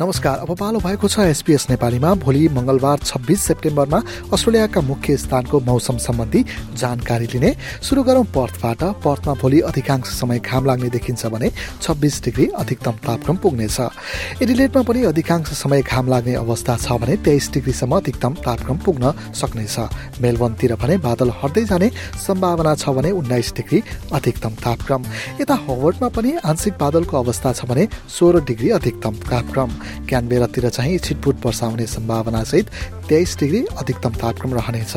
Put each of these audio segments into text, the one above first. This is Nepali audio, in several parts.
नमस्कार अब पालो भएको छ एसपीएस नेपालीमा। भोलि मंगलबार छब्बिस सेप्टेम्बरमा अस्ट्रेलियाका मुख्य स्थानको मौसम सम्बन्धी जानकारी लिने। सुरु गरौं पर्थबाट। पर्थमा भोलि अधिकांश समय घाम लाग्ने देखिन्छ भने छब्बिस डिग्री अधिकतम तापक्रम पुग्नेछ। एडिलेटमा पनि अधिकांश समय घाम लाग्ने अवस्था छ भने तेइस डिग्रीसम्म अधिकतम तापक्रम पुग्न सक्नेछ। मेलबर्नतिर भने बादल हट्दै जाने सम्भावना छ भने उन्नाइस डिग्री अधिकतम तापक्रम। यता हवर्डमा पनि आंशिक बादलको अवस्था छ भने सोह्र डिग्री अधिकतम तापक्रम। क्यानबेरातिर चाहिँ छिटपुट वर्षा हुने सम्भावनासहित तेइस डिग्री अधिकतम तापक्रम रहनेछ।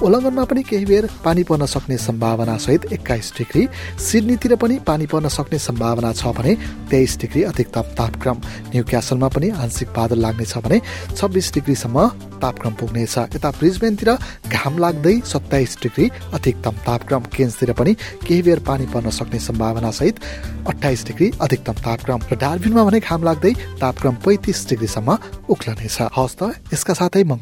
उल्लङ्घनमा पनि केही बेर पानी पर्न सक्ने सम्भावना सहित एक्काइस डिग्री सिडनीतिर पनि पानी पर्न सक्ने सम्भावना छ भने तेइस डिग्री अधिकतम तापक्रम। न्यू क्यासलमा पनि आंशिक बादल लाग्नेछ भने छब्बिस डिग्रीसम्म तापक्रम पुग्नेछ। यता ब्रिजबेनतिर घाम लाग्दै सत्ताइस डिग्री अधिकतम तापक्रम। केन्सतिर पनि केही बेर पानी पर्न सक्ने सम्भावना सहित अठाइस डिग्री अधिकतम तापक्रम। र डार्बिनमा भने घाम लाग्दै तापक्रम पैँतिस डिग्रीसम्म उक्लनेछ। हवस् त यसका साथै